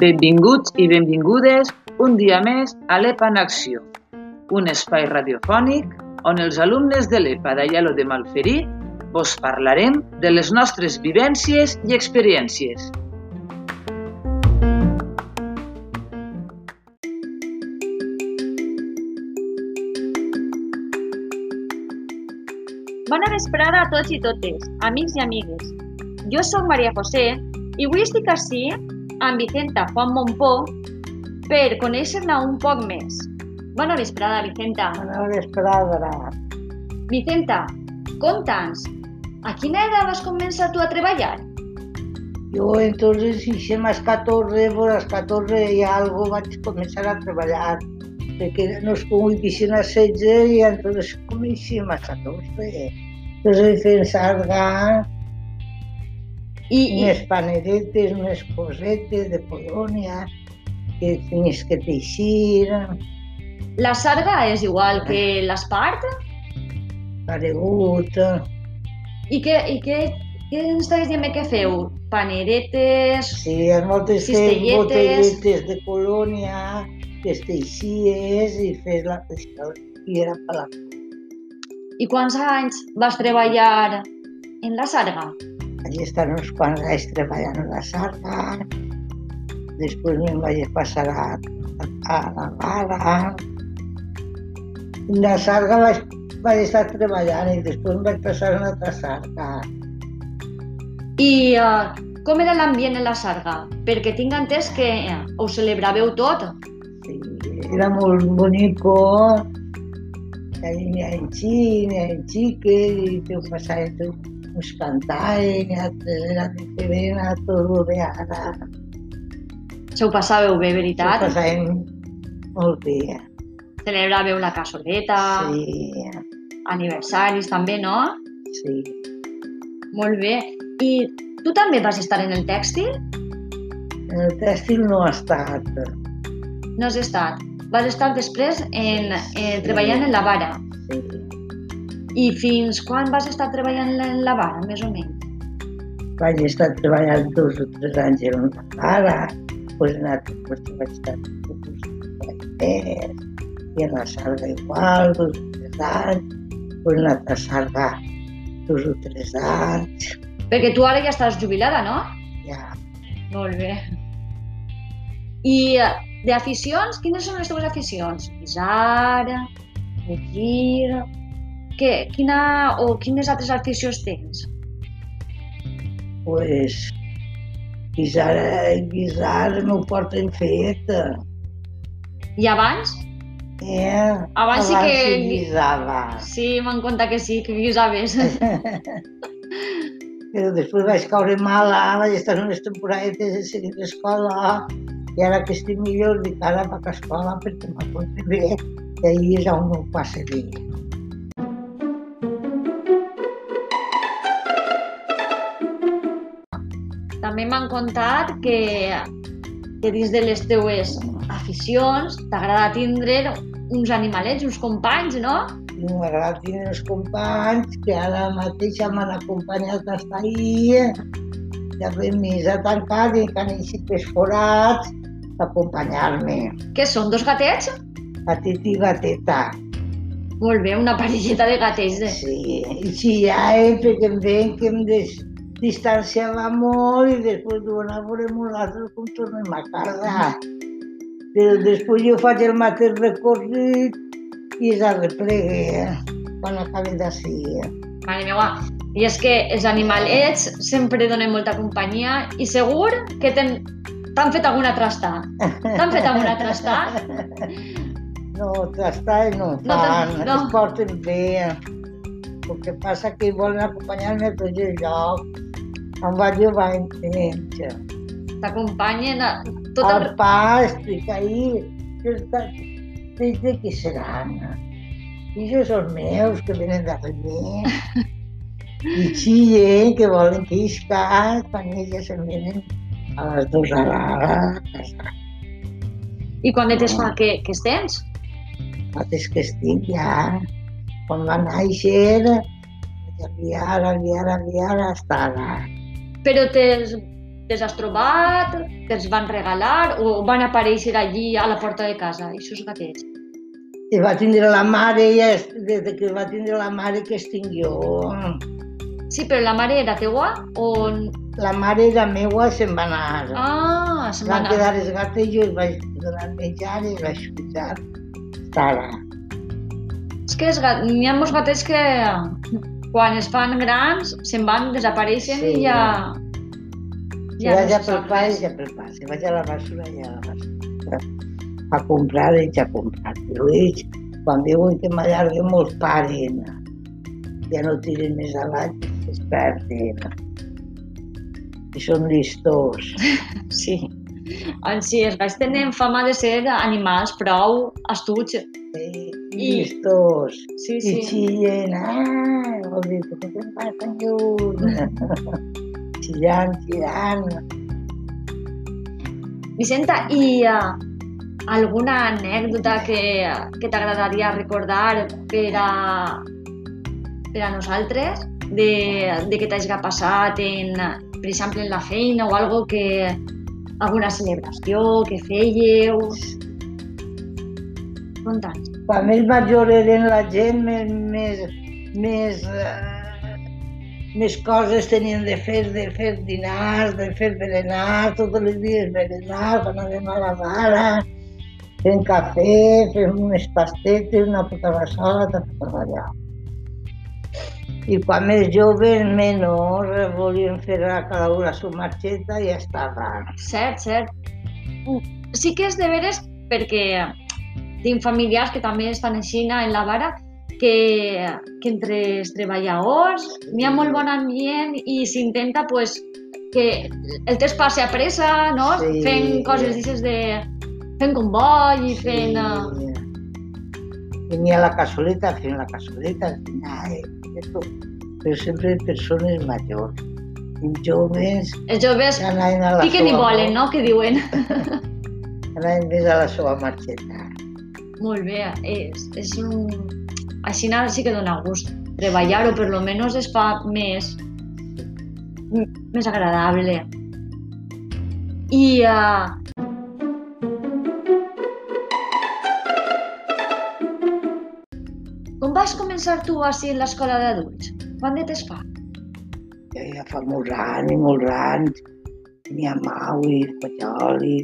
Benvinguts i benvingudes un dia més a l'EPA en Acció, un espai radiofònic on els alumnes de l'EPA d'Aielo de Malferit vos parlarem de les nostres vivències i experiències. Bona vesprada a tots i totes, amics i amigues. Jo sóc Maria José i avui estic així amb Vicenta Juan Montpó per conèixer-la un poc més. Bona vesprada, Vicenta. Bona vesprada. Vicenta, conta'ns, a quina edat vas començar tu a treballar? Jo entonces hice más 14, por las 14 y algo vaig començar a treballar perquè nos convicien a 16 i entonces comencem a 14. Entonces fent sarga, I, i unes paneretes, unes cosetes de Polònia que tenies que teixir, la sarga és igual que l'espart? paregut, I què, i què, què ens estaves dient que feu? Paneretes? sí, en moltes fes Cistelletes. botelletes de Polònia, que es teixies i fes la i era per la I quants anys vas treballar en la sarga? Allí estan uns quants anys treballant a la sarga, després me'n vaig passar a, a la vara. En la sarga vaig, vaig estar treballant i després em vaig passar a una altra sarga. I uh, com era l'ambient en la sarga? Perquè tinc entès que uh, ho celebràveu tot. Era molt bonico. Ahí n'hi ha xic, n'hi ha xiques, i te ho passaven tot, uns cantaven, i altres eren diferents a tot bé ara. Se ho passàveu bé, Ho veritat? passaven molt bé. Celebràveu la cassoleta, Sí, aniversaris també, no? sí. Molt bé. I tu també vas estar en el tèxtil? En el tèxtil no ha estat. No has estat. Vas estar després en, en, treballant en la vara. Sí. I fins quan vas estar treballant en la vara, més o menys? Vaig estar treballant dos o tres anys en una vara, pues en altres pues, vaig estar i en la sarga igual, dos o tres anys, pues en l'altra sarga dos o tres anys, Perquè tu ara ja estàs jubilada, no? ja. Molt bé. I eh, d'aficions, quines són les teves aficions? Guisar, llegir... Què, quina, o quines altres aficions tens? Pues guisar, guisar m'ho porten fet. I abans? Eh? Abans sí que- sí guisava. Sí, m'han contat que sí, que guisaves. Però després vaig caure mala, vaig estar unes temporadetes de seguir l'escola i ara que estic millor dic ara vaig a escola perquè m'encontre bé i ahir és on ho passa bé. També m'han contat que, que dins de les teues aficions t'agrada tindre uns animalets, uns companys, no? M'agrada tenir els companys que ara mateix m'han acompanyat fins ahir. Ja ve missa tancat i que han eixit els forats acompanyar-me. Què són, dos gatets? Gatet i gateta. Molt bé, una parelleta de gatets. Eh? Sí, i eh, perquè em veien que em des, distanciava molt i després diuen, a veure nosaltres com tornem a casa. Però després jo faig el mateix recorregut i és a replegue eh, quan acabe d'ací. Mare meva, i és que els animalets sempre donen molta companyia i segur que t'han t'han fet alguna trasta. T'han fet alguna trasta? No, trastar no fan, no, no. es porten bé. El que passa que volen acompanyar-me a tots els llocs. Em vaig llovar en temps. T'acompanyen a tot el el... pa, estic ahí, que està, des de qui seran? I això són meus, que venen darrere. I xillen, que volen que iscar, quan elles se'n venen a les dues a la casa. I quan de temps fa que, que es tens? Nosaltres que estic ja, quan va néixer, I aviar, aviar, aviar, hasta ara. Però te'ls te has trobat, te'ls van regalar o van aparèixer allí a la porta de casa, aquests gatets? I va tindre la mare, ja, des que va tindre la mare que estic jo. Sí, però la mare era teua o... La mare era meua, se'n va anar. Ah, se'n va Van anar. quedar els gates i jo els vaig donar menjar i els vaig cuidar. Hasta ara. És que gat... n'hi ha molts gatets que quan es fan grans se'n van, desapareixen Sí. i ja... Si vaig se a pel pa, ja pel pa. Si vaig a la basura, ja a la basura. A comprar, ells a comprar. Ells, quan veuen que m'allarguem, molts paren. Ja no tiren més avall, es perden. I són listors. Sí. En si els gats tenen fama de ser animals prou astuts. Sí, I- listors. Sí, I sí. xillen, ah, vol dir, que te'n vas tan lluny. xillant, xillant. Vicenta, i uh, alguna anècdota que, que t'agradaria recordar per a, per a nosaltres de, de que t'hagi passat en, per exemple, en la feina o algo que alguna celebració que fèieu? Conta'ns. Quan més major eren la gent, més, més, més, eh, més coses tenien de fer, de fer dinars, de fer berenar, tots els dies berenar, quan anem a la vara, fent cafè, fent unes pastetes, una puta bassola, tot allà. I quan més joves, menys, volien fer a cada una su marxeta i ja estava. Cert, cert. Sí que és de veres perquè tinc familiars que també estan així en la vara que, que entre els treballadors n'hi ha molt bon ambient i s'intenta pues, que el temps passi a pressa, no? Sí. Fent coses d'aixes de... fent comboi i fent... eh, Venia la cassoleta, fent la cassoleta, al final, eh, tot. però sempre persones majors. Joves Els joves que anaven a la piquen i volen, no? Que diuen. Anaven més a la seva marxeta. Molt bé, és, és un... Així sí que dona gust treballar o per lo menos es fa més, més agradable. I uh, vas començar tu així en l'escola d'adults? Quant de temps fa? Ja, ja fa molts anys, molts anys. Tenia Maui, Pajoli,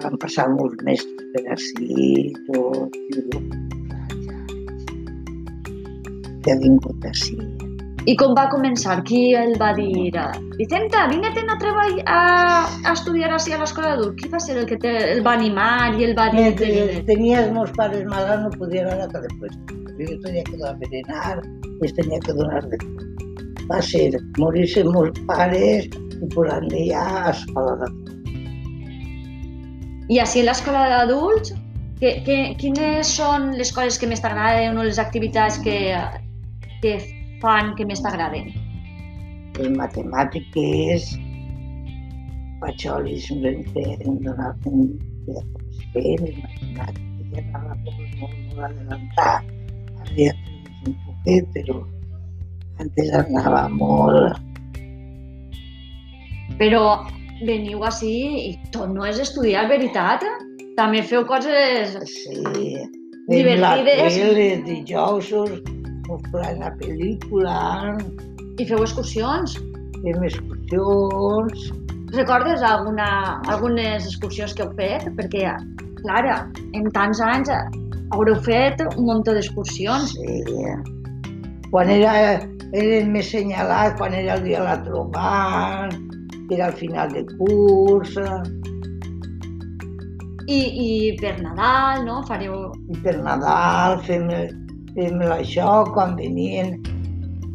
van passar molts mestres per ací, tot. i ha vingut ací. I com va començar? Qui el va dir? Vicenta, vine-te'n a treballar, a, a estudiar així a l'escola d'adults. Qui va ser el que te, el va animar i el va dir? Mentre tenia els meus pares malalts no podia anar a cada puesto. Jo tenia que donar berenar i es tenia que donar de. Va ser morir-se meus pares i posant ja a escola de I així a l'escola d'adults, que, que, quines són les coses que més t'agraden o les activitats que, que fan que més t'agraden? les matemàtiques, em vam fer, em donaven ja com es feien, les matemàtiques, anava molt, molt, molt adelantat. Tenim un poquet, però antes anava molt. Però veniu així i tot no és estudiar, veritat? També feu coses... Sí, la Divertides. tele, dijous, mostrant la pel·lícula, i feu excursions. fem excursions, Recordes alguna, algunes excursions que heu fet? Perquè, clar, en tants anys haureu fet un munt d'excursions. Sí. Quan era, eren més senyalats, quan era el dia de la trobant, que era al final de curs, I, I per Nadal, no? Fareu... i per Nadal fem, fem això, quan venien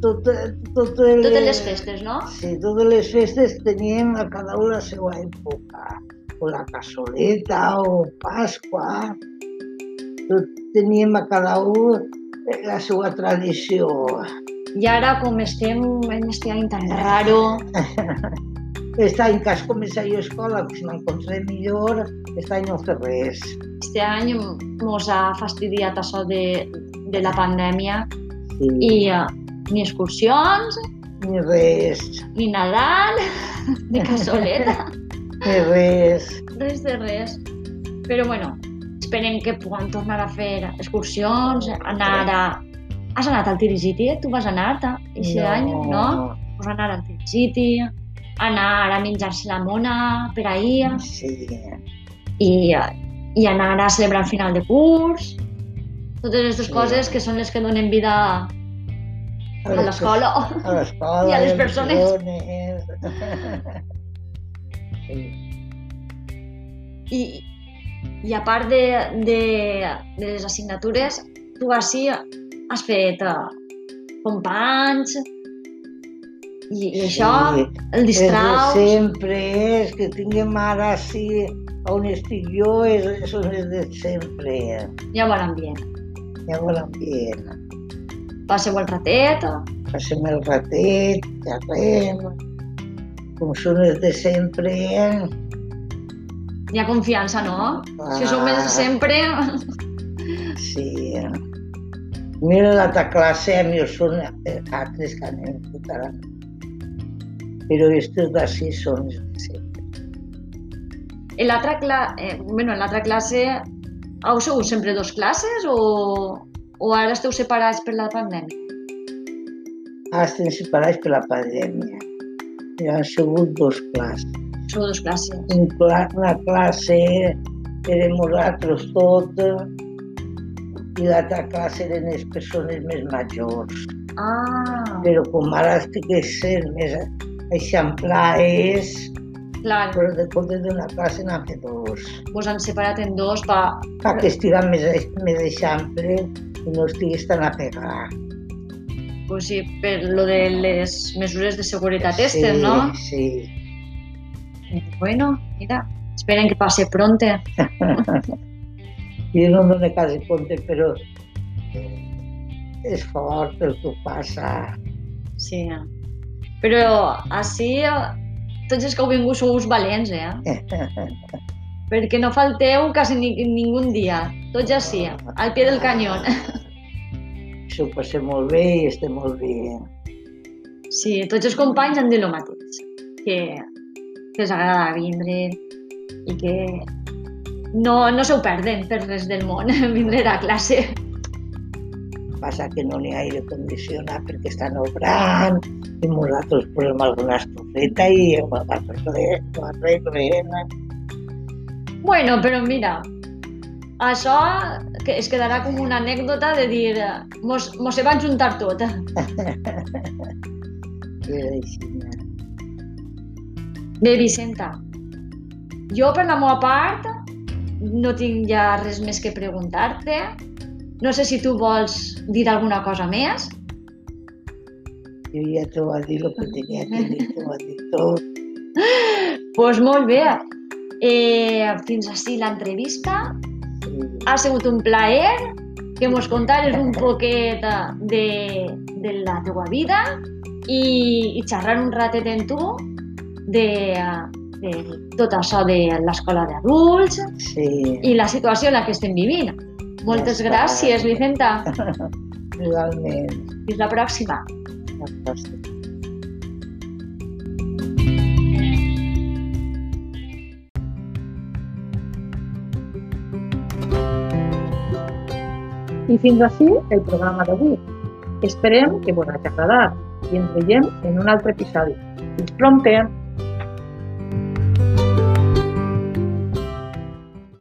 tot, tot el, Totes les festes, no? Sí, totes les festes teníem a cada una la seva època. O la cassoleta, o Pasqua. Tot teníem a cada un la seva tradició. I ara, com estem en este any tan raro, Aquest any que has començat jo a escola, si m'encontré millor, aquest any no fer res. este any mos ha fastidiat això de, de la pandèmia Sí. i, eh, Ni excursions, Ni res, ni Nadal, ni cassoleta, ni res. res de res. Però bueno, esperem que puguem tornar a fer excursions, anar a... Has anat al Tirigiti? Tu vas anar aquest any, no? Pues anar al Tirigiti, anar a menjar-se la mona per ahir Sí, i, i anar a celebrar el final de curs. Totes aquestes Sí. coses que són les que donen vida a l'escola. A. I a les persones. Sí. I, i a part de, de, de les assignatures, tu així has fet uh, companys i, i això Sí. el És de distraus. sempre, és que tinguem ara sí, on estic jo, és, són les de sempre. Hi ha bon ambient. Hi ha bon ambient. Passeu el ratet, Passem el ratet, xerrem, com són les de sempre. Hi ha confiança, no? Si Ah. som els de sempre, Sí. Mira l'altra classe, a mi són altres que anem total. Però aquests d'ací són sempre. en l'altra cla eh, bueno, en l'altra classe heu sigut sempre dos classes o, o ara esteu separats per la pandèmia? Ara estem separats per la pandèmia. I han sigut dos classes. Sou dos classes. Un cla una classe érem nosaltres tot i l'altra classe eren les persones més majors. Ah, Però com ara estic sent més eixamplades, clar, però de comptes d'una classe n'han fet dos. vos han separat en dos pa... Que estiga més, més eixample i no estiguis tan a pegar. Pues sí, per lo de les mesures de seguretat estes, sí, no? Sí, Bueno, mira, esperen que passe pronte. Jo no em dono quasi compte, però eh, és fort el que passa. Sí. Però així, tots els que heu vingut sou valents, eh? Perquè no falteu quasi ni, ningú dia. Tots així, al pie del canyón. S'ho passem molt bé i estem molt bé. Sí, tots els companys han dit el mateix. Que, que els agrada vindre i que no, no se ho perden per res del món, vindre a classe. Passa que no n'hi ha aire condicionat perquè estan obrant i nosaltres posem alguna estufeta i ho arreglem. Bueno, però mira, això que es quedarà com una anècdota de dir mos, mos se van juntar tot. És així. Bé, Vicenta, jo per la meva part no tinc ja res més que preguntar-te. No sé si tu vols dir alguna cosa més. Jo ja t'ho va dir el que tenia que dir, t'ho va dir tot. Doncs pues molt bé. Eh, fins així l'entrevista. Ha sigut un plaer que mos contares un poquet de, de la teua vida i, i xerrar un ratet amb tu de, de tot això de l'escola d'adults Sí, i la situació en la que estem vivint. Moltes Ja gràcies, Vicenta. realment. Fins la pròxima. Fantàstic. I fins així el programa d'avui. Esperem que vos hagi agradat i ens veiem en un altre episodi. Fins prompte!